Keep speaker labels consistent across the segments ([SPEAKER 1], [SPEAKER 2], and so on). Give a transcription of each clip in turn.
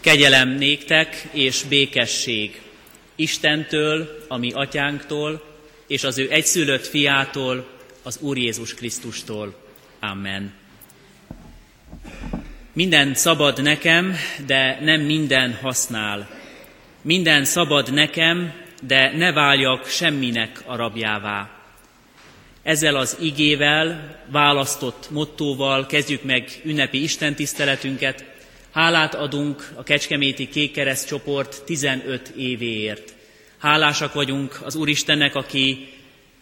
[SPEAKER 1] Kegyelem néktek és békesség Istentől, a mi atyánktól, és az ő egyszülött fiától, az Úr Jézus Krisztustól. Amen. Minden szabad nekem, de nem minden használ. Minden szabad nekem, de ne váljak semminek a rabjává. Ezzel az igével, választott mottóval kezdjük meg ünnepi istentiszteletünket. Hálát adunk a Kecskeméti Kékkereszt csoport 15 évéért. Hálásak vagyunk az Úristennek, aki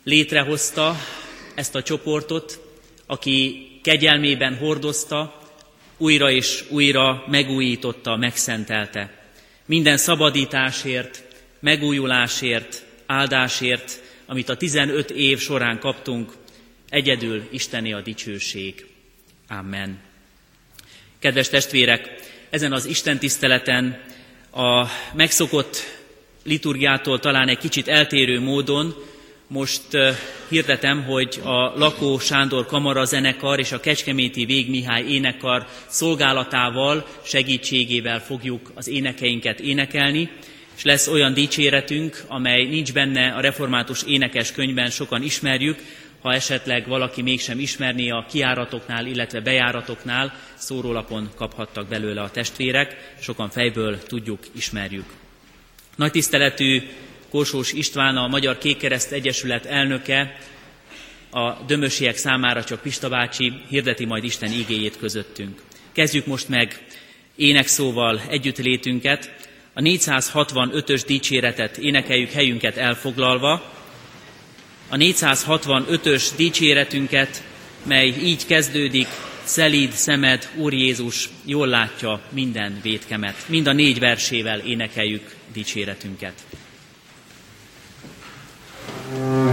[SPEAKER 1] létrehozta ezt a csoportot, aki kegyelmében hordozta, újra és újra megújította, megszentelte. Minden szabadításért, megújulásért, áldásért, amit a 15 év során kaptunk, egyedül Isteni a dicsőség. Amen. Kedves testvérek, ezen az Isten tiszteleten a megszokott liturgiától talán egy kicsit eltérő módon most hirdetem, hogy a Lakó Sándor Kamara zenekar és a Kecskeméti Vég Mihály énekkar szolgálatával, segítségével fogjuk az énekeinket énekelni, és lesz olyan dicséretünk, amely nincs benne a református énekes könyvben, sokan ismerjük, ha esetleg valaki mégsem ismerné a kiáratoknál, illetve bejáratoknál, szórólapon kaphattak belőle a testvérek, sokan fejből tudjuk, ismerjük. Nagy tiszteletű Korsós István, a Magyar Kékkereszt Egyesület elnöke, a dömösiek számára csak Pista bácsi hirdeti majd Isten igéjét közöttünk. Kezdjük most meg énekszóval együttlétünket, a 465-ös dicséretet énekeljük helyünket elfoglalva, a 465-ös dicséretünket, mely így kezdődik, szelíd szemed, Úr Jézus, jól látja minden védkemet. Mind a négy versével énekeljük dicséretünket.
[SPEAKER 2] Áldás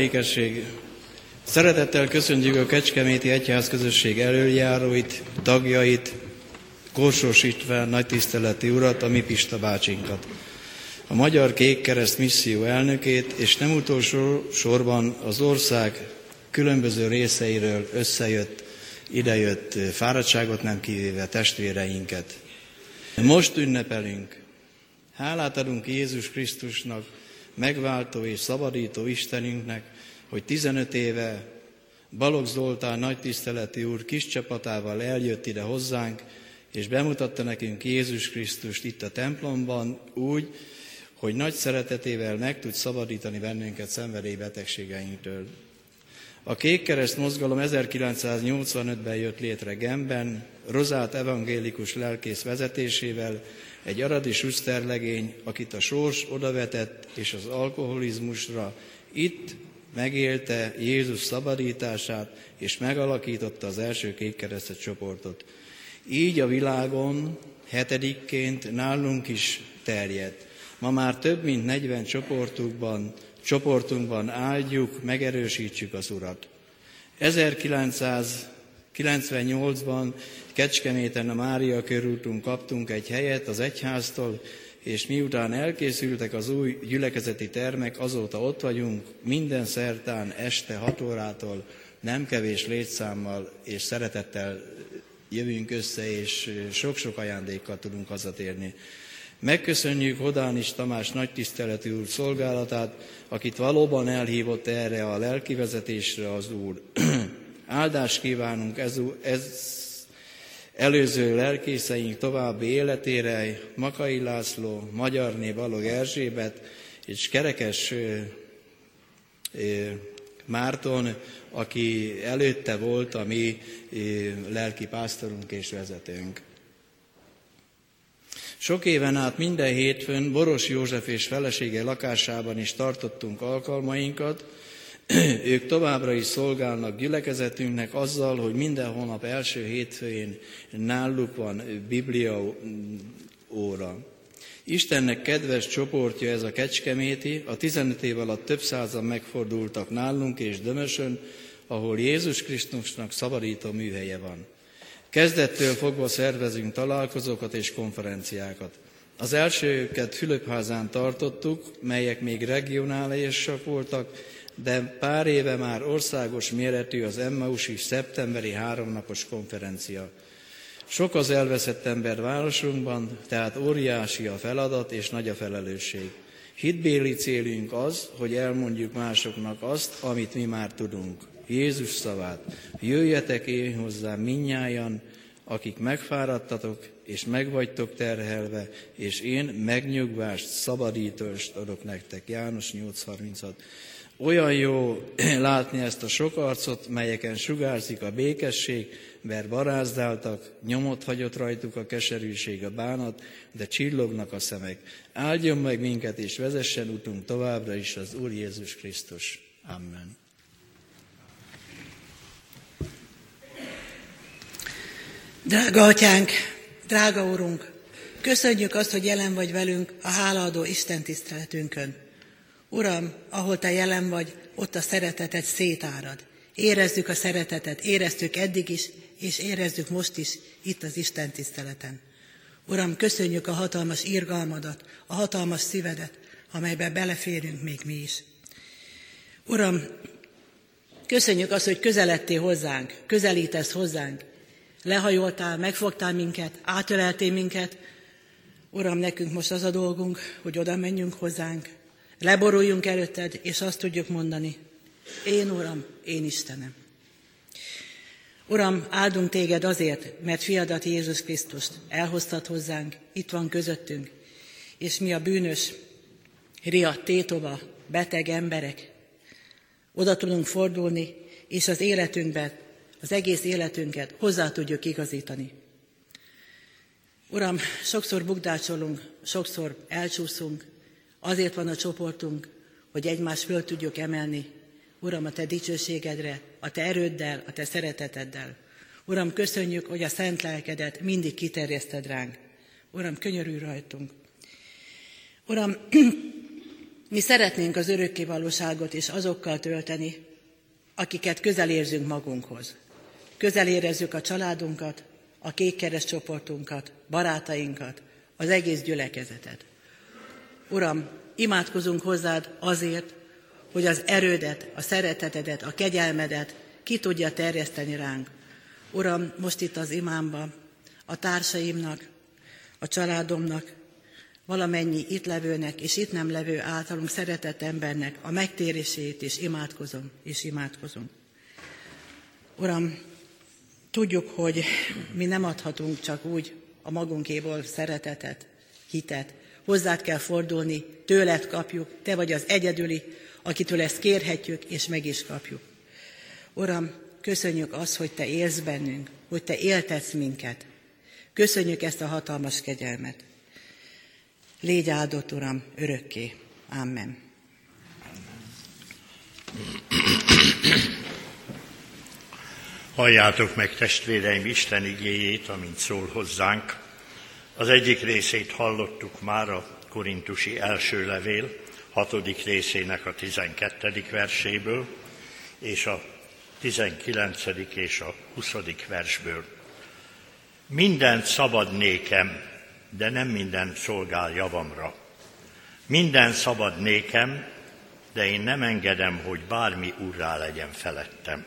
[SPEAKER 2] békesség! Szeretettel köszöntjük a Kecskeméti Egyház közösség előjáróit, tagjait, Korsós István nagy tiszteleti urat, a mi Pista bácsinkat. A Magyar Kékkereszt misszió elnökét, és nem utolsó sorban az ország különböző részeiről összejött, idejött fáradtságot nem kivéve testvéreinket. Most ünnepelünk. Hálát adunk Jézus Krisztusnak, megváltó és szabadító Istenünknek, hogy 15 éve Balogh Zoltán nagy tiszteleti úr kis csapatával eljött ide hozzánk, és bemutatta nekünk Jézus Krisztust itt a templomban úgy, hogy nagy szeretetével meg tud szabadítani bennünket szenvedély betegségeinktől. A Kékkereszt mozgalom 1985-ben jött létre Gemben, Rozát evangélikus lelkész vezetésével, egy aradi suszterlegény, akit a sors odavetett, és az alkoholizmusra itt megélte Jézus szabadítását, és megalakította az első kékkeresztes csoportot. Így a világon hetedikként nálunk is terjedt. Ma már több mint 40 csoportunkban, csoportunkban áldjuk, megerősítsük az Urat. 1998-ban Kecskeméten a Mária körúton kaptunk egy helyet az egyháztól, és miután elkészültek az új gyülekezeti termek, azóta ott vagyunk, minden szertán este 6 órától, nem kevés létszámmal és szeretettel jövünk össze, és sok-sok ajándékkal tudunk hazatérni. Megköszönjük Hodánis Tamás nagy tiszteletű úr szolgálatát, akit valóban elhívott erre a lelkivezetésre az Úr. Áldást kívánunk ez, ez előző lelkészeink további életére, Makai László, Magyarné Balog Erzsébet és Kerekes Márton, aki előtte volt a mi lelki pásztorunk és vezetőnk. Sok éven át minden hétfőn Boros József és felesége lakásában is tartottunk alkalmainkat, ők továbbra is szolgálnak gyülekezetünknek azzal, hogy minden hónap első hétfőjén náluk van Biblia óra. Istennek kedves csoportja ez a Kecskeméti, a 15 év alatt több százan megfordultak nálunk és Dömösön, ahol Jézus Krisztusnak szabadító műhelye van. Kezdettől fogva szervezünk találkozókat és konferenciákat. Az elsőket Fülöpházán tartottuk, melyek még regionálisak voltak, de pár éve már országos méretű az Emmausi szeptemberi háromnapos konferencia. Sok az elveszett ember városunkban, tehát óriási a feladat és nagy a felelősség. Hitbéli célunk az, hogy elmondjuk másoknak azt, amit mi már tudunk. Jézus szavát. Jöjjetek én hozzám minnyájan, akik megfáradtatok és megvagytok terhelve, és én megnyugvást, szabadítást adok nektek. János 8.36. Olyan jó látni ezt a sok arcot, melyeken sugárzik a békesség, mert barázdáltak, nyomot hagyott rajtuk a keserűség, a bánat, de csillognak a szemek. Áldjon meg minket, és vezessen utunk továbbra is az Úr Jézus Krisztus. Amen.
[SPEAKER 3] Drága atyánk, drága úrunk, köszönjük azt, hogy jelen vagy velünk a hálaadó Isten tiszteletünkön. Uram, ahol Te jelen vagy, ott a szeretetet szétárad. Érezzük a szeretetet, éreztük eddig is, és érezzük most is itt az Isten tiszteleten. Uram, köszönjük a hatalmas irgalmadat, a hatalmas szívedet, amelybe beleférünk még mi is. Uram, köszönjük azt, hogy közeledtél hozzánk, közelítesz hozzánk. Lehajoltál, megfogtál minket, átöleltél minket. Uram, nekünk most az a dolgunk, hogy oda menjünk hozzánk, Leboruljunk előtted, és azt tudjuk mondani, én Uram, én Istenem. Uram, áldunk téged azért, mert fiadat Jézus Krisztust elhoztad hozzánk, itt van közöttünk, és mi a bűnös, riadt, tétova, beteg emberek, oda tudunk fordulni, és az életünkben, az egész életünket hozzá tudjuk igazítani. Uram, sokszor bukdácsolunk, sokszor elcsúszunk, Azért van a csoportunk, hogy egymást föl tudjuk emelni. Uram, a Te dicsőségedre, a Te erőddel, a Te szereteteddel. Uram, köszönjük, hogy a szent lelkedet mindig kiterjeszted ránk. Uram, könyörülj rajtunk. Uram, Mi szeretnénk az örökké valóságot is azokkal tölteni, akiket közel érzünk magunkhoz. Közel érezzük a családunkat, a kékkeres csoportunkat, barátainkat, az egész gyülekezetet. Uram, imádkozunk hozzád azért, hogy az erődet, a szeretetedet, a kegyelmedet ki tudja terjeszteni ránk. Uram, most itt az imámba, a társaimnak, a családomnak, valamennyi itt levőnek és itt nem levő általunk szeretett embernek a megtérését is imádkozom, és imádkozom. Uram, tudjuk, hogy mi nem adhatunk csak úgy a magunkéból szeretetet, hitet. Hozzád kell fordulni, tőled kapjuk, te vagy az egyedüli, akitől ezt kérhetjük, és meg is kapjuk. Uram, köszönjük azt, hogy Te élsz bennünk, hogy Te éltetsz minket. Köszönjük ezt a hatalmas kegyelmet. Légy áldott, Uram, örökké. Amen.
[SPEAKER 4] Halljátok meg, testvéreim, Isten igéjét, amint szól hozzánk. Az egyik részét hallottuk már a korintusi első levél, hatodik részének a tizenkettedik verséből, és a tizenkilencedik és a huszadik versből. Mindent szabad nékem, de nem minden szolgál javamra. Minden szabad nékem, de én nem engedem, hogy bármi urrá legyen felettem.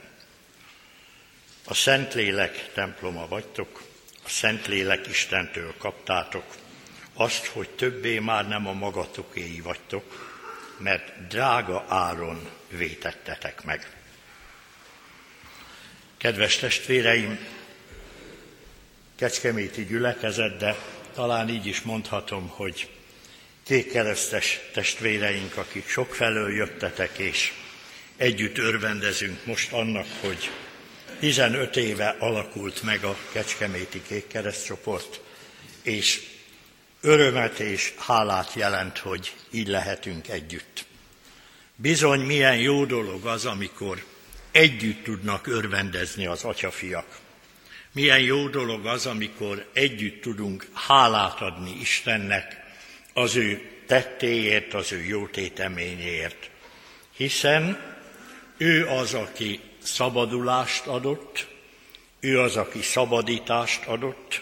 [SPEAKER 4] A Szentlélek temploma vagytok, a Szentlélek Istentől kaptátok, azt, hogy többé már nem a magatokéi vagytok, mert drága áron vétettetek meg. Kedves testvéreim, Kecskeméti gyülekezet, de talán így is mondhatom, hogy kékkeresztes testvéreink, akik sokfelől jöttetek, és együtt örvendezünk most annak, hogy 15 éve alakult meg a Kecskeméti Kékkereszt csoport, és örömet és hálát jelent, hogy így lehetünk együtt. Bizony milyen jó dolog az, amikor együtt tudnak örvendezni az atyafiak. Milyen jó dolog az, amikor együtt tudunk hálát adni Istennek az ő tettéért, az ő jó téteményéért. Hiszen ő az, aki szabadulást adott, ő az, aki szabadítást adott,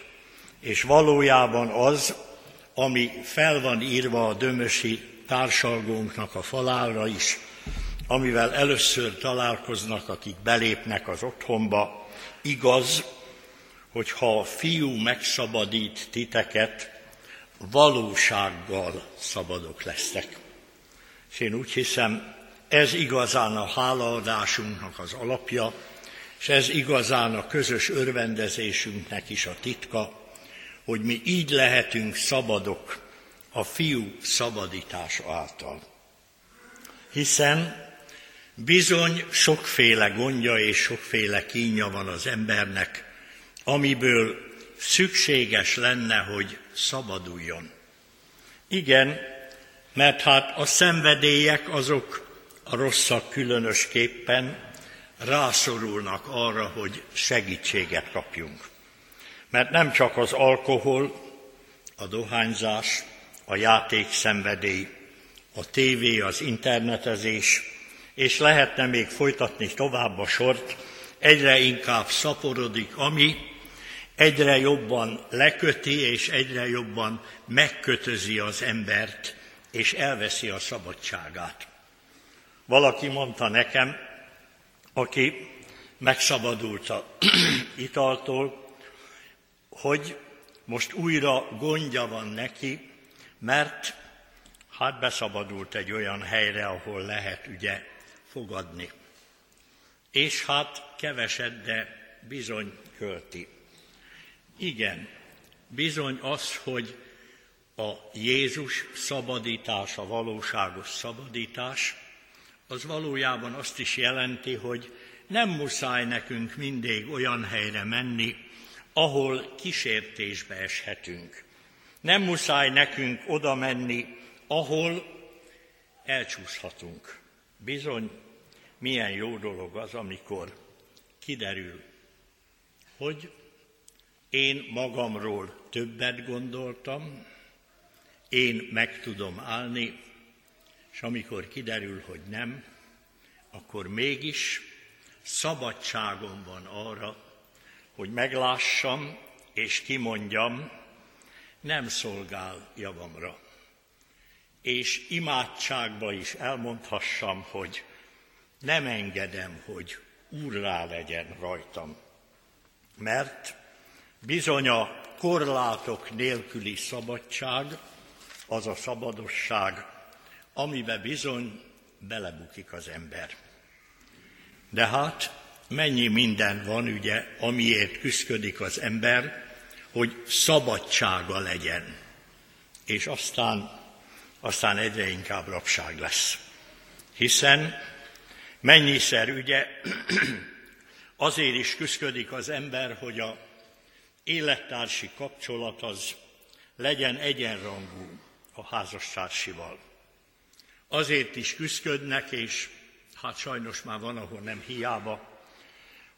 [SPEAKER 4] és valójában az, ami fel van írva a dömösi társalgónknak a falára is, amivel először találkoznak, akik belépnek az otthonba, igaz, hogy ha a fiú megszabadít titeket, valósággal szabadok lesztek. És én úgy hiszem, ez igazán a hálaadásunknak az alapja, és ez igazán a közös örvendezésünknek is a titka, hogy mi így lehetünk szabadok a fiú szabadítása által. Hiszen bizony sokféle gondja és sokféle kínja van az embernek, amiből szükséges lenne, hogy szabaduljon. Igen, mert hát a szenvedélyek azok a rosszak különösképpen rászorulnak arra, hogy segítséget kapjunk. Mert nem csak az alkohol, a dohányzás, a játékszenvedély, a tévé, az internetezés, és lehetne még folytatni tovább a sort, egyre inkább szaporodik, ami egyre jobban leköti és egyre jobban megkötözi az embert, és elveszi a szabadságát. Valaki mondta nekem, aki megszabadult a italtól, hogy most újra gondja van neki, mert hát beszabadult egy olyan helyre, ahol lehet ugye fogadni. És hát keveset, de bizony költi. Igen, bizony az, hogy a Jézus szabadítása, valóságos szabadítás, az valójában azt is jelenti, hogy nem muszáj nekünk mindig olyan helyre menni, ahol kísértésbe eshetünk. Nem muszáj nekünk oda menni, ahol elcsúszhatunk. Bizony, milyen jó dolog az, amikor kiderül, hogy én magamról többet gondoltam, én meg tudom állni, és amikor kiderül, hogy nem, akkor mégis szabadságom van arra, hogy meglássam és kimondjam, nem szolgál javamra. És imádságba is elmondhassam, hogy nem engedem, hogy úrrá legyen rajtam. Mert bizony a korlátok nélküli szabadság, az a szabadosság, amibe bizony belebukik az ember. De hát mennyi minden van, ugye, amiért küzdik az ember, hogy szabadsága legyen. És aztán, aztán egyre inkább rabság lesz. Hiszen mennyiszer ugye azért is küzdik az ember, hogy a élettársi kapcsolat az legyen egyenrangú a házastársival. Azért is küzdködnek, és hát sajnos már van, ahol nem hiába,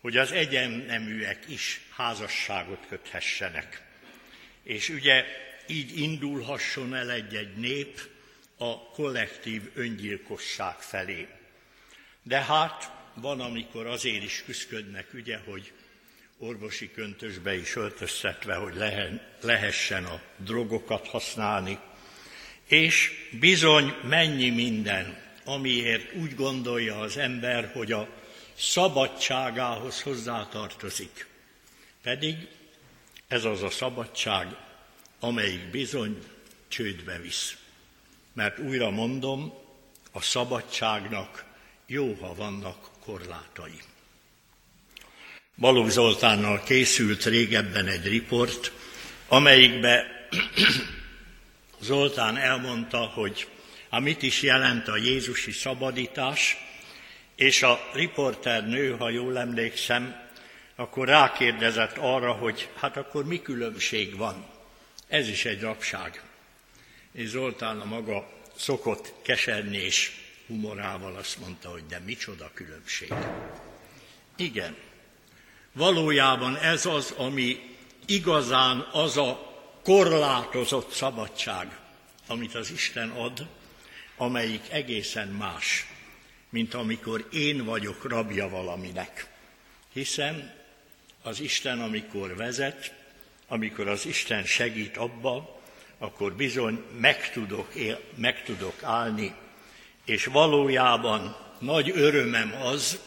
[SPEAKER 4] hogy az egyenneműek is házasságot köthessenek. És ugye így indulhasson el egy-egy nép a kollektív öngyilkosság felé. De hát van, amikor azért is küzdködnek, ugye, hogy orvosi köntösbe is öltöztetve, hogy lehessen a drogokat használni, és bizony mennyi minden, amiért úgy gondolja az ember, hogy a szabadságához hozzátartozik. Pedig ez az a szabadság, amelyik bizony csődbe visz. Mert újra mondom, a szabadságnak jó, ha vannak korlátai. Balogh Zoltánnal készült régebben egy riport, amelyikbe Zoltán elmondta, hogy a mit is jelent a Jézusi szabadítás, és a riporter nő, ha jól emlékszem, akkor rákérdezett arra, hogy hát akkor mi különbség van. Ez is egy rabság. És Zoltán a maga szokott keserni humorával azt mondta, hogy de micsoda különbség. Igen, valójában ez az, ami igazán az a korlátozott szabadság, amit az Isten ad, amelyik egészen más, mint amikor én vagyok rabja valaminek. Hiszen az Isten, amikor vezet, amikor az Isten segít abba, akkor bizony meg tudok, él, meg tudok állni, és valójában nagy örömem az,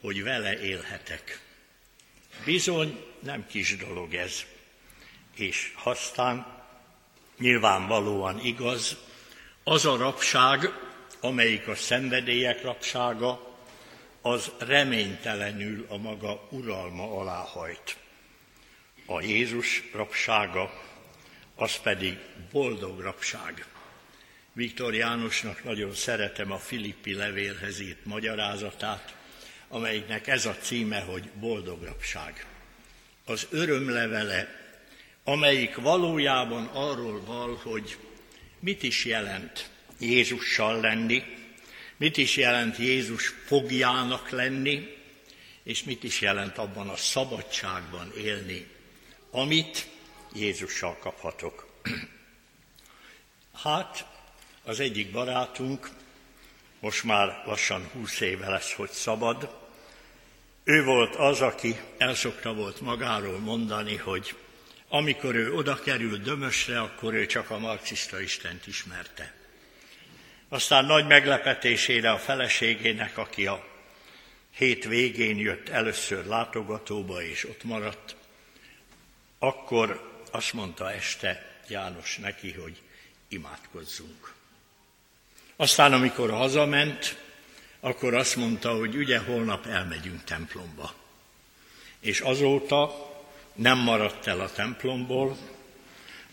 [SPEAKER 4] hogy vele élhetek. Bizony nem kis dolog ez és aztán nyilvánvalóan igaz, az a rabság, amelyik a szenvedélyek rabsága, az reménytelenül a maga uralma alá hajt. A Jézus rabsága, az pedig boldog rabság. Viktor Jánosnak nagyon szeretem a Filippi levélhez írt magyarázatát, amelyiknek ez a címe, hogy boldog rabság. Az örömlevele amelyik valójában arról val, hogy mit is jelent Jézussal lenni, mit is jelent Jézus fogjának lenni, és mit is jelent abban a szabadságban élni, amit Jézussal kaphatok. Hát, az egyik barátunk, most már lassan húsz éve lesz, hogy szabad, ő volt az, aki elszokta volt magáról mondani, hogy amikor ő oda került Dömösre, akkor ő csak a marxista Istent ismerte. Aztán nagy meglepetésére a feleségének, aki a hét végén jött először látogatóba, és ott maradt, akkor azt mondta este János neki, hogy imádkozzunk. Aztán, amikor hazament, akkor azt mondta, hogy ugye holnap elmegyünk templomba. És azóta nem maradt el a templomból,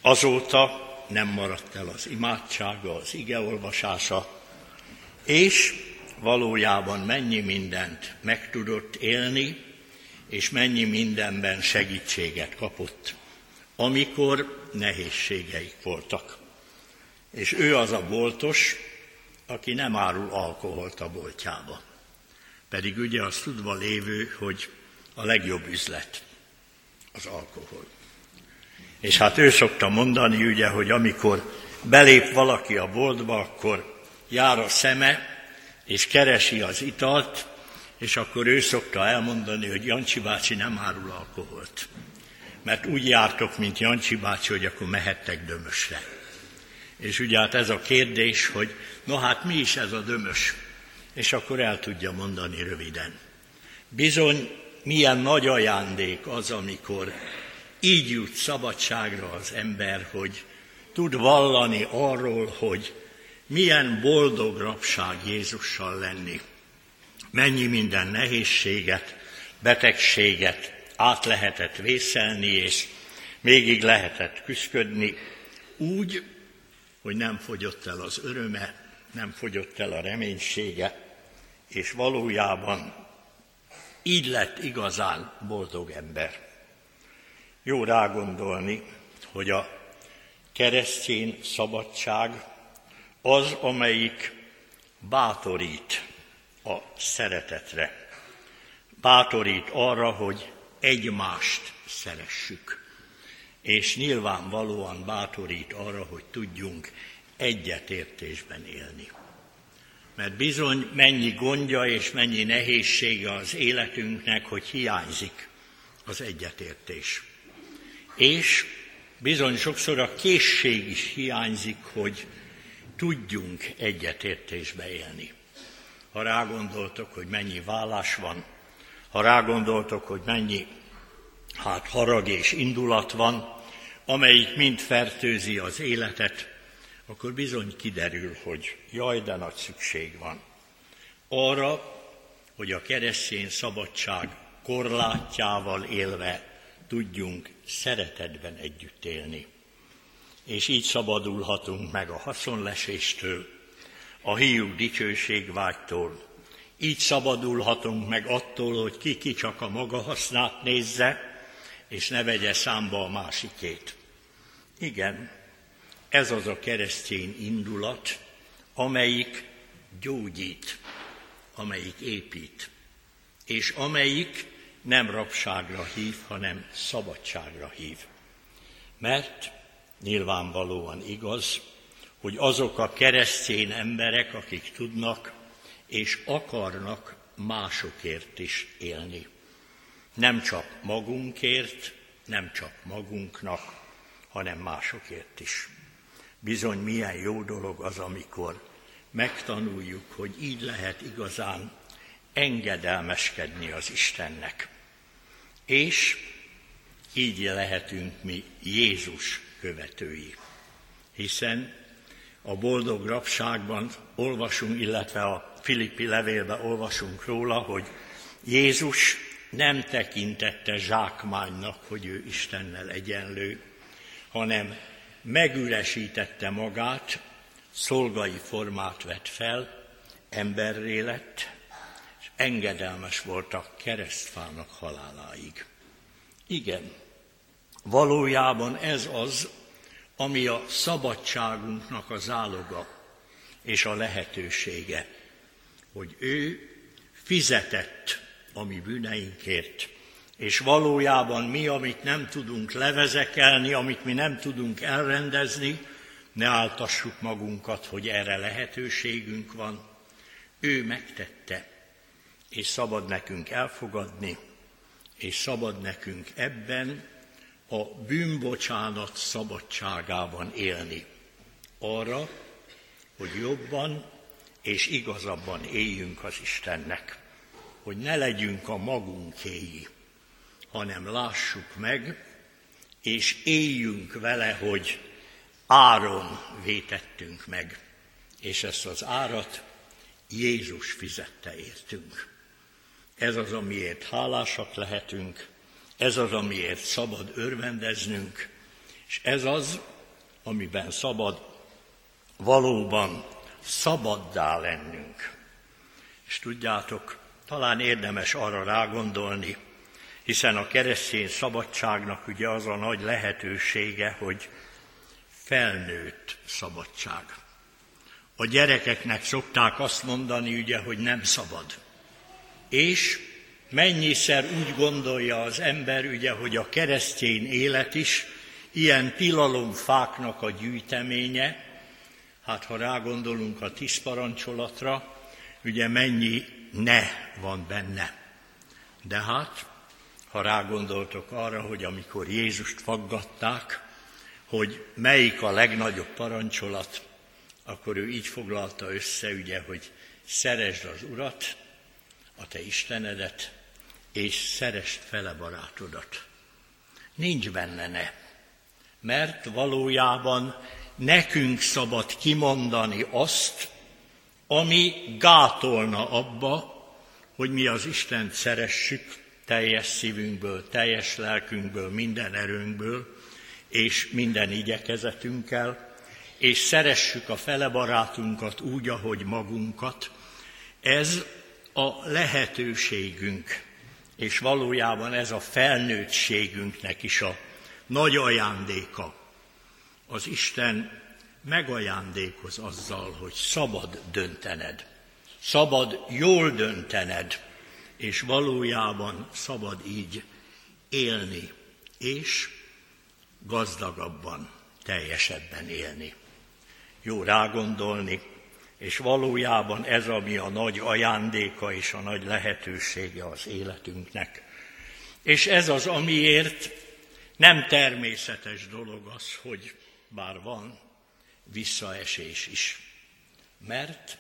[SPEAKER 4] azóta nem maradt el az imádsága, az igeolvasása, és valójában mennyi mindent meg tudott élni, és mennyi mindenben segítséget kapott, amikor nehézségeik voltak. És ő az a boltos, aki nem árul alkoholt a boltjába. Pedig ugye az tudva lévő, hogy a legjobb üzlet az alkohol. És hát ő szokta mondani, ugye, hogy amikor belép valaki a boltba, akkor jár a szeme, és keresi az italt, és akkor ő szokta elmondani, hogy Jancsi bácsi nem árul alkoholt. Mert úgy jártok, mint Jancsi bácsi, hogy akkor mehettek dömösre. És ugye hát ez a kérdés, hogy no hát mi is ez a dömös? És akkor el tudja mondani röviden. Bizony, milyen nagy ajándék az, amikor így jut szabadságra az ember, hogy tud vallani arról, hogy milyen boldog rabság Jézussal lenni. Mennyi minden nehézséget, betegséget át lehetett vészelni, és mégig lehetett küzdködni, úgy, hogy nem fogyott el az öröme, nem fogyott el a reménysége, és valójában így lett igazán boldog ember. Jó rágondolni, hogy a keresztény szabadság az, amelyik bátorít a szeretetre, bátorít arra, hogy egymást szeressük, és nyilvánvalóan bátorít arra, hogy tudjunk egyetértésben élni. Mert bizony mennyi gondja és mennyi nehézsége az életünknek, hogy hiányzik az egyetértés. És bizony sokszor a készség is hiányzik, hogy tudjunk egyetértésbe élni. Ha rágondoltok, hogy mennyi vállás van, ha rágondoltok, hogy mennyi hát harag és indulat van, amelyik mind fertőzi az életet, akkor bizony kiderül, hogy jaj, de nagy szükség van. Arra, hogy a keresztény szabadság korlátjával élve tudjunk szeretetben együtt élni. És így szabadulhatunk meg a haszonleséstől, a hiú dicsőségvágytól, így szabadulhatunk meg attól, hogy ki-ki csak a maga hasznát nézze, és ne vegye számba a másikét. Igen, ez az a keresztény indulat, amelyik gyógyít, amelyik épít, és amelyik nem rabságra hív, hanem szabadságra hív. Mert nyilvánvalóan igaz, hogy azok a keresztény emberek, akik tudnak és akarnak másokért is élni. Nem csak magunkért, nem csak magunknak, hanem másokért is. Bizony milyen jó dolog az, amikor megtanuljuk, hogy így lehet igazán engedelmeskedni az Istennek. És így lehetünk mi Jézus követői. Hiszen a boldog rabságban olvasunk, illetve a Filippi levélben olvasunk róla, hogy Jézus nem tekintette zsákmánynak, hogy ő Istennel egyenlő, hanem megüresítette magát, szolgai formát vett fel, emberré lett, és engedelmes volt a keresztfának haláláig. Igen, valójában ez az, ami a szabadságunknak a záloga és a lehetősége, hogy ő fizetett a mi bűneinkért, és valójában mi, amit nem tudunk levezekelni, amit mi nem tudunk elrendezni, ne áltassuk magunkat, hogy erre lehetőségünk van. Ő megtette, és szabad nekünk elfogadni, és szabad nekünk ebben a bűnbocsánat szabadságában élni. Arra, hogy jobban és igazabban éljünk az Istennek, hogy ne legyünk a magunkéi, hanem lássuk meg, és éljünk vele, hogy áron vétettünk meg, és ezt az árat Jézus fizette értünk. Ez az, amiért hálásak lehetünk, ez az, amiért szabad örvendeznünk, és ez az, amiben szabad valóban szabaddá lennünk. És tudjátok, talán érdemes arra rágondolni, hiszen a keresztény szabadságnak ugye az a nagy lehetősége, hogy felnőtt szabadság. A gyerekeknek szokták azt mondani, ugye, hogy nem szabad. És mennyiszer úgy gondolja az ember, ugye, hogy a keresztény élet is ilyen tilalomfáknak a gyűjteménye, Hát ha rágondolunk a tíz parancsolatra, ugye mennyi ne van benne. De hát, ha rágondoltok arra, hogy amikor Jézust faggatták, hogy melyik a legnagyobb parancsolat, akkor ő így foglalta össze, ugye, hogy szeresd az Urat, a te Istenedet, és szeresd fele barátodat. Nincs benne ne, mert valójában nekünk szabad kimondani azt, ami gátolna abba, hogy mi az Istent szeressük teljes szívünkből, teljes lelkünkből, minden erőnkből, és minden igyekezetünkkel, és szeressük a fele barátunkat úgy, ahogy magunkat. Ez a lehetőségünk, és valójában ez a felnőttségünknek is a nagy ajándéka. Az Isten megajándékoz azzal, hogy szabad döntened, szabad jól döntened, és valójában szabad így élni, és gazdagabban, teljesebben élni. Jó rágondolni, és valójában ez, ami a nagy ajándéka és a nagy lehetősége az életünknek. És ez az, amiért nem természetes dolog az, hogy bár van visszaesés is. Mert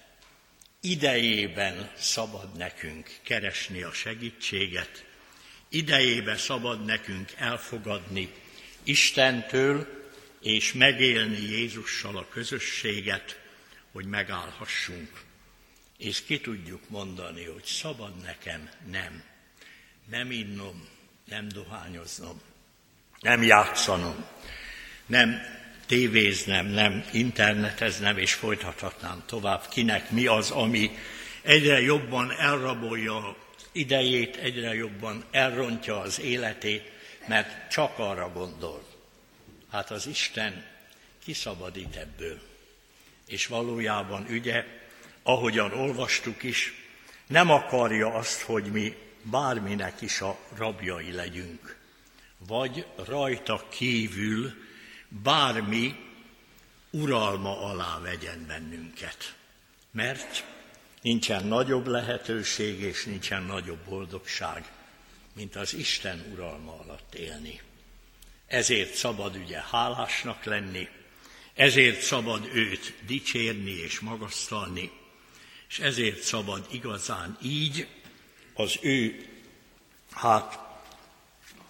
[SPEAKER 4] idejében szabad nekünk keresni a segítséget, idejében szabad nekünk elfogadni Istentől, és megélni Jézussal a közösséget, hogy megállhassunk. És ki tudjuk mondani, hogy szabad nekem nem. Nem innom, nem dohányoznom, nem játszanom, nem tévéznem, nem interneteznem, és folytathatnám tovább, kinek mi az, ami egyre jobban elrabolja idejét, egyre jobban elrontja az életét, mert csak arra gondol. Hát az Isten kiszabadít ebből. És valójában ugye, ahogyan olvastuk is, nem akarja azt, hogy mi bárminek is a rabjai legyünk, vagy rajta kívül bármi uralma alá vegyen bennünket. Mert nincsen nagyobb lehetőség és nincsen nagyobb boldogság, mint az Isten uralma alatt élni. Ezért szabad ugye hálásnak lenni, ezért szabad őt dicsérni és magasztalni, és ezért szabad igazán így az ő hát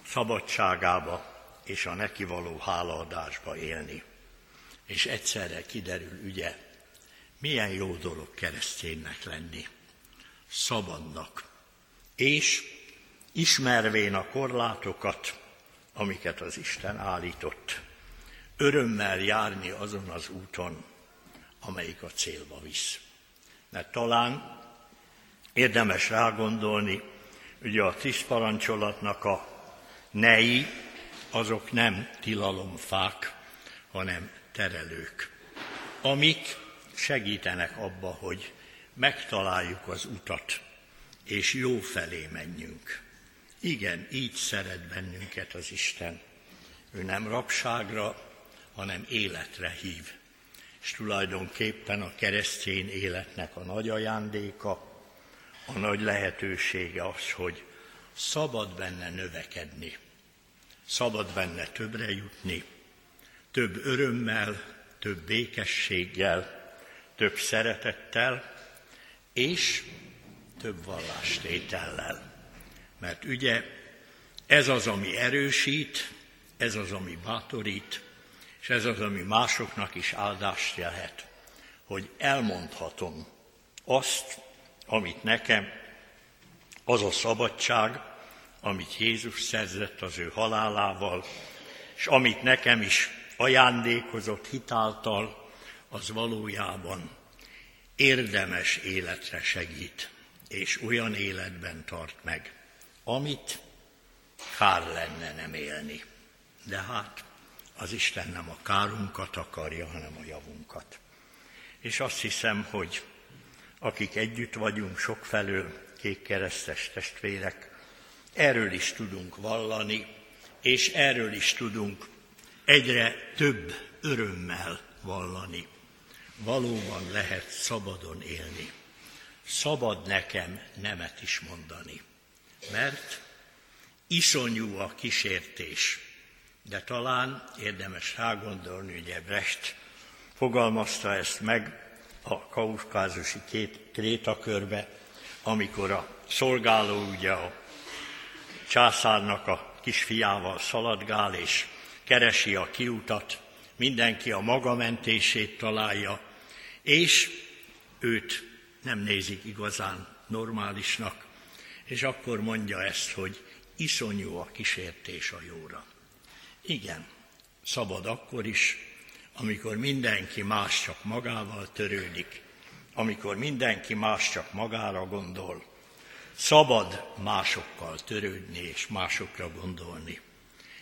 [SPEAKER 4] szabadságába és a neki való hálaadásba élni. És egyszerre kiderül, ugye, milyen jó dolog kereszténynek lenni, szabadnak, és ismervén a korlátokat, amiket az Isten állított, örömmel járni azon az úton, amelyik a célba visz. Mert talán érdemes rágondolni, ugye a tíz parancsolatnak a nei, azok nem tilalomfák, hanem terelők, amik segítenek abba, hogy megtaláljuk az utat, és jó felé menjünk. Igen, így szeret bennünket az Isten. Ő nem rabságra, hanem életre hív. És tulajdonképpen a keresztény életnek a nagy ajándéka, a nagy lehetősége az, hogy szabad benne növekedni, szabad benne többre jutni, több örömmel, több békességgel, több szeretettel, és több vallástétellel. Mert ugye ez az, ami erősít, ez az, ami bátorít, és ez az, ami másoknak is áldást jelhet, hogy elmondhatom azt, amit nekem, az a szabadság, amit Jézus szerzett az ő halálával, és amit nekem is ajándékozott hitáltal, az valójában érdemes életre segít, és olyan életben tart meg, amit kár lenne nem élni. De hát az Isten nem a kárunkat akarja, hanem a javunkat. És azt hiszem, hogy akik együtt vagyunk sokfelől, kékkeresztes testvérek, erről is tudunk vallani, és erről is tudunk egyre több örömmel vallani, valóban lehet szabadon élni. Szabad nekem nemet is mondani, mert iszonyú a kísértés. De talán érdemes rágondolni, hogy Brecht fogalmazta ezt meg a kaukázusi két krétakörbe, amikor a szolgáló ugye a császárnak a kisfiával szaladgál, és keresi a kiutat, mindenki a maga mentését találja, és őt nem nézik igazán normálisnak, és akkor mondja ezt, hogy iszonyú a kísértés a jóra. Igen, szabad akkor is, amikor mindenki más csak magával törődik, amikor mindenki más csak magára gondol, szabad másokkal törődni és másokra gondolni,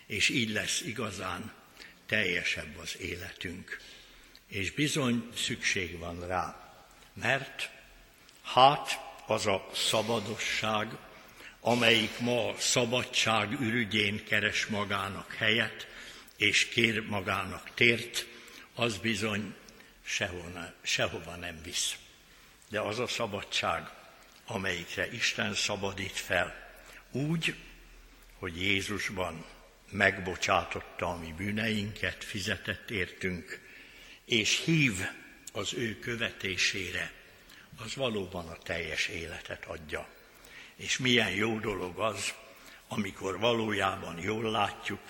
[SPEAKER 4] és így lesz igazán teljesebb az életünk. És bizony szükség van rá, mert hát az a szabadosság, amelyik ma a szabadság ürügyén keres magának helyet, és kér magának tért, az bizony sehova, sehova nem visz. De az a szabadság, amelyikre Isten szabadít fel, úgy, hogy Jézusban megbocsátotta a mi bűneinket, fizetett értünk, és hív az ő követésére, az valóban a teljes életet adja. És milyen jó dolog az, amikor valójában jól látjuk,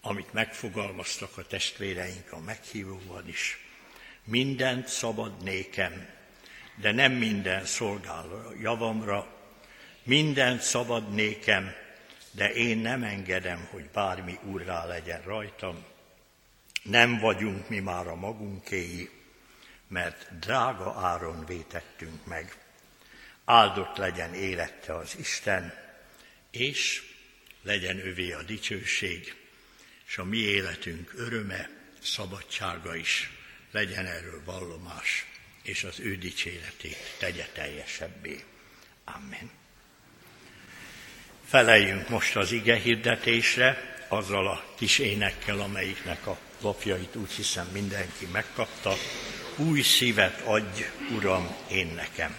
[SPEAKER 4] amit megfogalmaztak a testvéreink a meghívóban is. Mindent szabad nékem, de nem minden szolgál javamra, mindent szabad nékem, de én nem engedem, hogy bármi úrrá legyen rajtam. Nem vagyunk mi már a magunkéi, mert drága áron vétettünk meg. Áldott legyen élette az Isten, és legyen övé a dicsőség, és a mi életünk öröme, szabadsága is legyen erről vallomás, és az ő dicséretét tegye teljesebbé. Amen. Feleljünk most az ige hirdetésre, azzal a kis énekkel, amelyiknek a lopjait úgy hiszem mindenki megkapta. Új szívet adj, Uram, én nekem.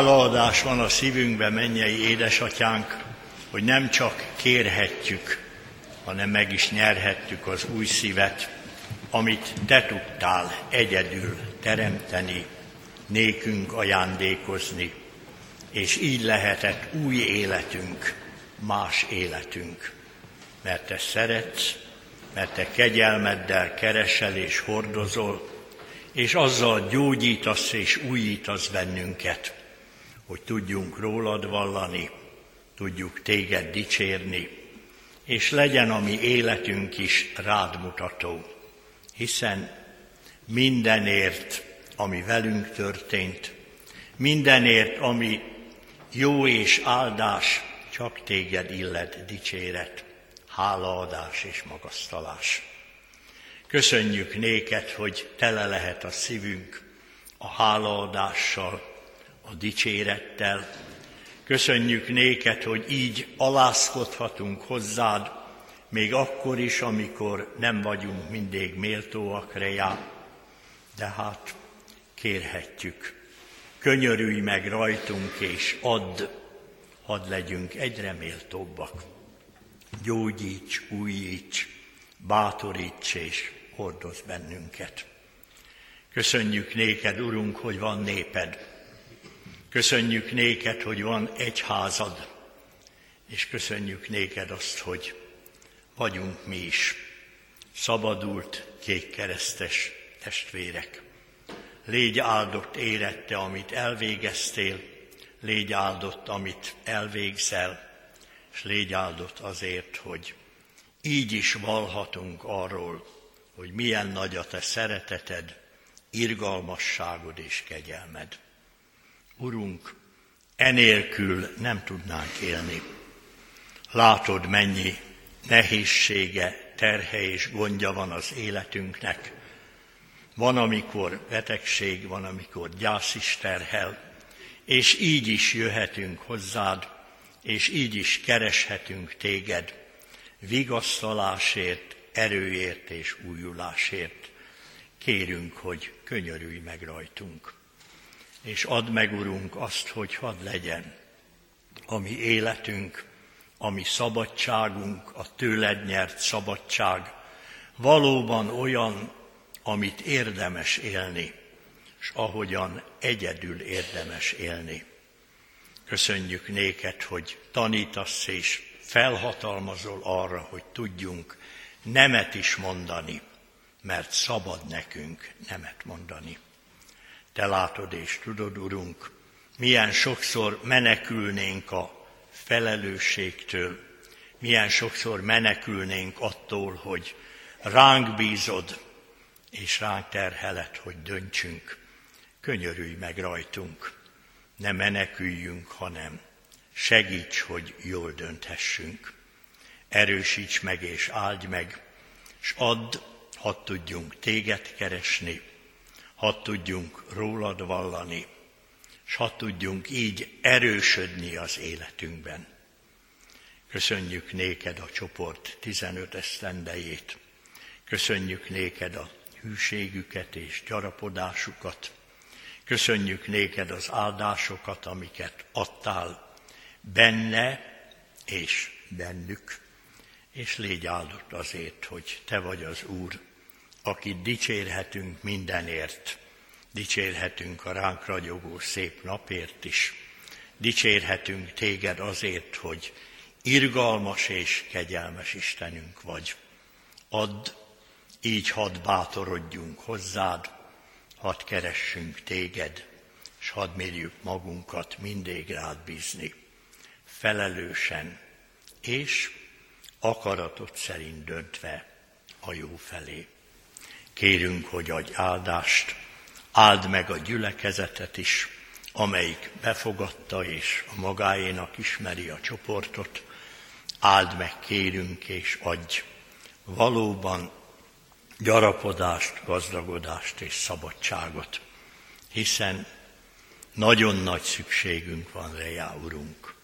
[SPEAKER 4] Hálaadás van a szívünkben, mennyei édesatyánk, hogy nem csak kérhetjük, hanem meg is nyerhettük az új szívet, amit te tudtál egyedül teremteni, nékünk ajándékozni, és így lehetett új életünk, más életünk. Mert te szeretsz, mert te kegyelmeddel keresel és hordozol, és azzal gyógyítasz és újítasz bennünket, hogy tudjunk rólad vallani, tudjuk téged dicsérni, és legyen a mi életünk is rád mutató, hiszen mindenért, ami velünk történt, mindenért, ami jó és áldás, csak téged illet dicséret, hálaadás és magasztalás. Köszönjük néked, hogy tele lehet a szívünk a hálaadással, a dicsérettel. Köszönjük néked, hogy így alászkodhatunk hozzád, még akkor is, amikor nem vagyunk mindig méltóak rejá, de hát kérhetjük, könyörülj meg rajtunk, és add, hadd legyünk egyre méltóbbak. Gyógyíts, újíts, bátoríts és hordoz bennünket. Köszönjük néked, Urunk, hogy van néped. Köszönjük néked, hogy van egyházad, és köszönjük néked azt, hogy vagyunk mi is, szabadult, kékkeresztes testvérek. Légy áldott érette, amit elvégeztél, légy áldott, amit elvégzel, és légy áldott azért, hogy így is valhatunk arról, hogy milyen nagy a te szereteted, irgalmasságod és kegyelmed. Urunk, enélkül nem tudnánk élni. Látod, mennyi nehézsége, terhe és gondja van az életünknek. Van, amikor betegség, van, amikor gyász is terhel, és így is jöhetünk hozzád, és így is kereshetünk téged vigasztalásért, erőért és újulásért. Kérünk, hogy könyörülj meg rajtunk. És add meg, Urunk, azt, hogy hadd legyen a mi életünk, a mi szabadságunk, a tőled nyert szabadság, valóban olyan, amit érdemes élni, és ahogyan egyedül érdemes élni. Köszönjük néked, hogy tanítasz és felhatalmazol arra, hogy tudjunk nemet is mondani, mert szabad nekünk nemet mondani. Te látod és tudod, Urunk, milyen sokszor menekülnénk a felelősségtől, milyen sokszor menekülnénk attól, hogy ránk bízod, és ránk terhelet, hogy döntsünk. Könyörülj meg rajtunk, ne meneküljünk, hanem segíts, hogy jól dönthessünk. Erősíts meg és áldj meg, és add, hadd tudjunk téged keresni, hadd tudjunk rólad vallani, és hadd tudjunk így erősödni az életünkben. Köszönjük néked a csoport 15 esztendejét, köszönjük néked a hűségüket és gyarapodásukat, köszönjük néked az áldásokat, amiket adtál benne és bennük, és légy áldott azért, hogy Te vagy az Úr, akit dicsérhetünk mindenért, dicsérhetünk a ránk ragyogó szép napért is, dicsérhetünk Téged azért, hogy irgalmas és kegyelmes Istenünk vagy. Add, így hadd bátorodjunk hozzád, hadd keressünk Téged, és hadd mérjük magunkat mindig rád bízni, felelősen, és akaratot szerint döntve a jó felé. Kérünk, hogy adj áldást, áld meg a gyülekezetet is, amelyik befogadta és a magáénak ismeri a csoportot, áld meg, kérünk, és adj valóban gyarapodást, gazdagodást és szabadságot, hiszen nagyon nagy szükségünk van Rejá Urunk,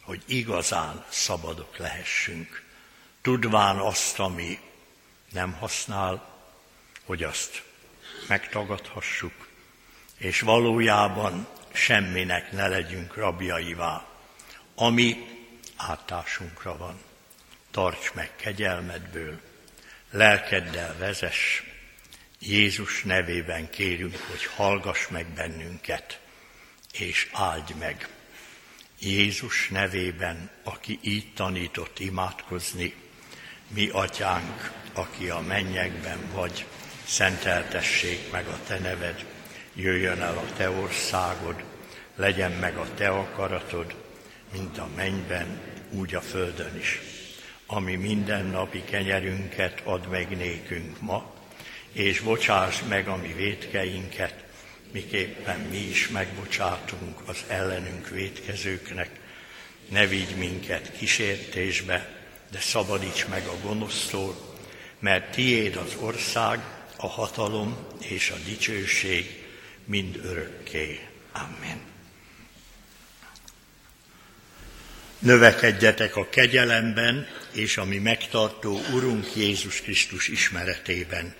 [SPEAKER 4] hogy igazán szabadok lehessünk, tudván azt, ami nem használ, hogy azt megtagadhassuk, és valójában semminek ne legyünk rabjaivá, ami átásunkra van. Tarts meg kegyelmedből, lelkeddel vezess, Jézus nevében kérünk, hogy hallgass meg bennünket, és áldj meg. Jézus nevében, aki így tanított imádkozni, mi atyánk, aki a mennyekben vagy, szenteltessék meg a te neved, jöjjön el a te országod, legyen meg a te akaratod, mint a mennyben, úgy a földön is. Ami mindennapi kenyerünket ad meg nékünk ma, és bocsáss meg a mi védkeinket, miképpen mi is megbocsátunk az ellenünk védkezőknek. Ne vigy minket kísértésbe, de szabadíts meg a gonosztól, mert tiéd az ország, a hatalom és a dicsőség mind örökké. Amen. Növekedjetek a kegyelemben és a mi megtartó Urunk Jézus Krisztus ismeretében.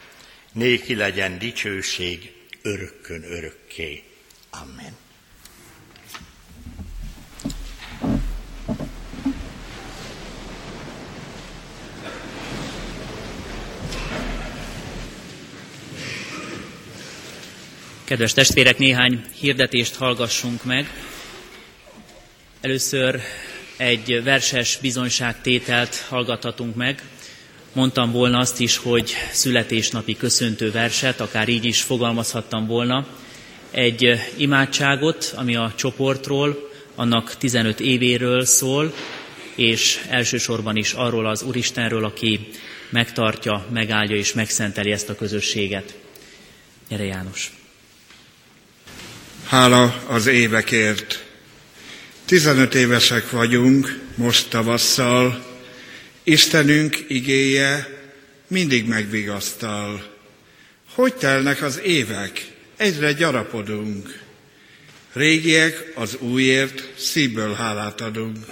[SPEAKER 4] Néki legyen dicsőség örökkön örökké. Amen.
[SPEAKER 1] Kedves testvérek, néhány hirdetést hallgassunk meg. Először egy verses bizonyságtételt hallgathatunk meg. Mondtam volna azt is, hogy születésnapi köszöntő verset, akár így is fogalmazhattam volna. Egy imádságot, ami a csoportról, annak 15 évéről szól, és elsősorban is arról az Úristenről, aki megtartja, megáldja és megszenteli ezt a közösséget. Gyere János!
[SPEAKER 5] Hála az évekért! 15 évesek vagyunk most tavasszal, Istenünk igéje mindig megvigasztal. Hogy telnek az évek? Egyre gyarapodunk. Régiek az újért szívből hálát adunk.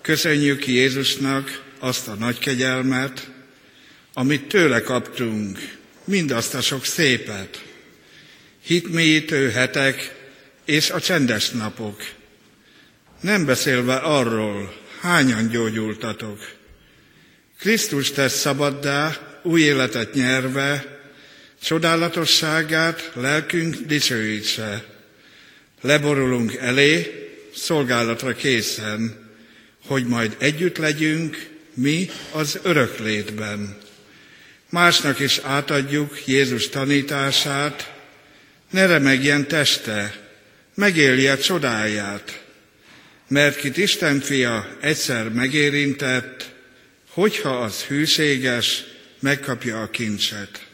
[SPEAKER 5] Köszönjük Jézusnak azt a nagy kegyelmet, amit tőle kaptunk, mindazt a sok szépet, hitmélyítő hetek és a csendes napok. Nem beszélve arról, hányan gyógyultatok. Krisztus tesz szabaddá, új életet nyerve, csodálatosságát lelkünk dicsőítse. Leborulunk elé, szolgálatra készen, hogy majd együtt legyünk mi az öröklétben. Másnak is átadjuk Jézus tanítását, ne remegjen teste, megélje csodáját, mert kit Isten fia egyszer megérintett, hogyha az hűséges, megkapja a kincset.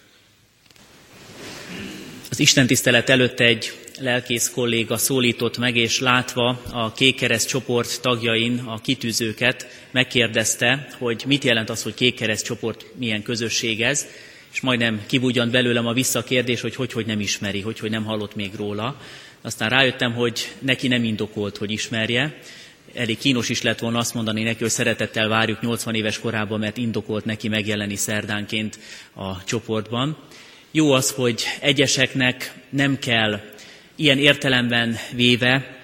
[SPEAKER 1] Az Isten tisztelet előtt egy lelkész kolléga szólított meg, és látva a Kékkereszt csoport tagjain a kitűzőket, megkérdezte, hogy mit jelent az, hogy Kékkereszt csoport milyen közösség ez, és majdnem kibúgyant belőlem a visszakérdés, hogy hogy, hogy nem ismeri, hogy, hogy nem hallott még róla. Aztán rájöttem, hogy neki nem indokolt, hogy ismerje. Elég kínos is lett volna azt mondani neki, hogy szeretettel várjuk 80 éves korában, mert indokolt neki megjelenni szerdánként a csoportban. Jó az, hogy egyeseknek nem kell ilyen értelemben véve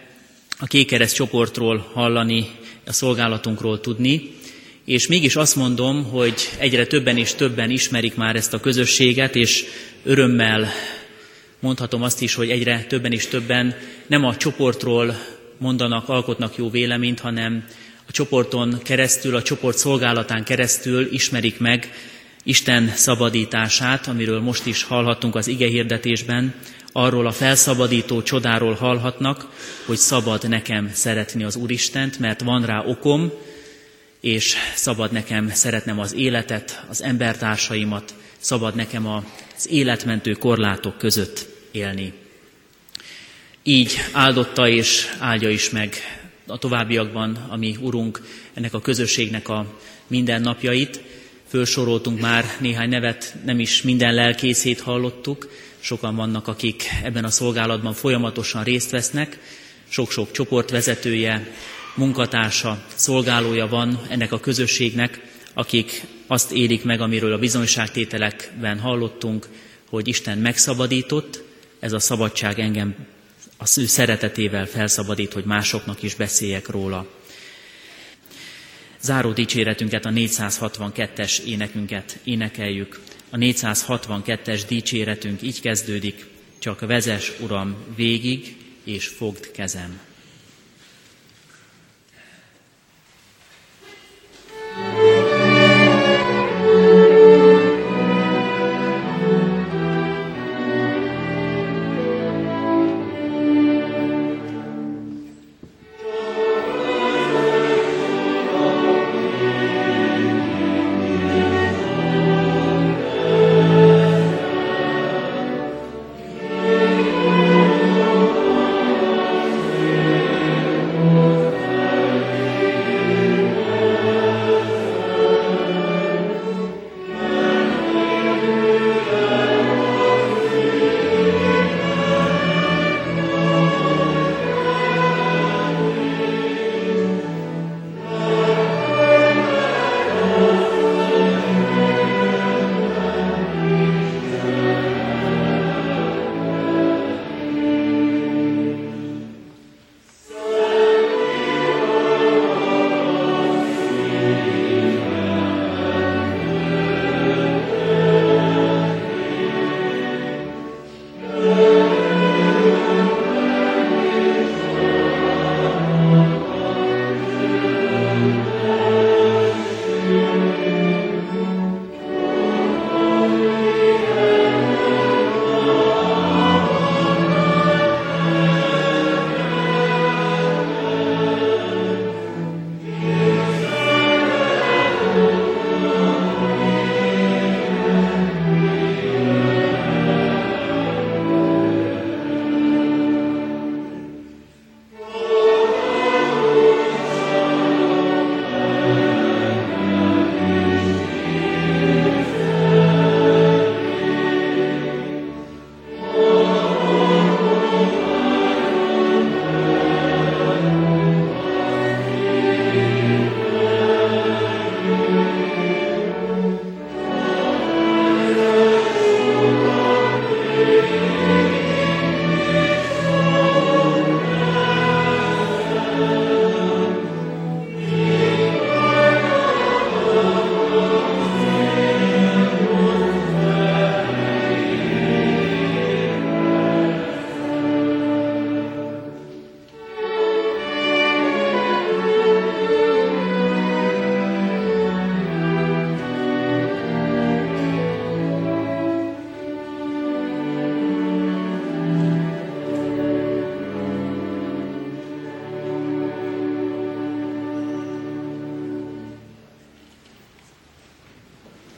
[SPEAKER 1] a kékereszt csoportról hallani, a szolgálatunkról tudni, és mégis azt mondom, hogy egyre többen és többen ismerik már ezt a közösséget, és örömmel mondhatom azt is, hogy egyre többen és többen nem a csoportról mondanak, alkotnak jó véleményt, hanem a csoporton keresztül, a csoport szolgálatán keresztül ismerik meg Isten szabadítását, amiről most is hallhattunk az ige hirdetésben, arról a felszabadító csodáról hallhatnak, hogy szabad nekem szeretni az Úristent, mert van rá okom, és szabad nekem szeretnem az életet, az embertársaimat, szabad nekem az életmentő korlátok között élni. Így áldotta és áldja is meg a továbbiakban, ami Urunk ennek a közösségnek a mindennapjait. Fölsoroltunk már néhány nevet, nem is minden lelkészét hallottuk, sokan vannak, akik ebben a szolgálatban folyamatosan részt vesznek, sok-sok csoportvezetője, munkatársa, szolgálója van ennek a közösségnek, akik azt élik meg, amiről a bizonyságtételekben hallottunk, hogy Isten megszabadított, ez a szabadság engem az ő szeretetével felszabadít, hogy másoknak is beszéljek róla. Záró dicséretünket, a 462-es énekünket énekeljük. A 462-es dicséretünk így kezdődik, csak vezes, Uram, végig, és fogd kezem.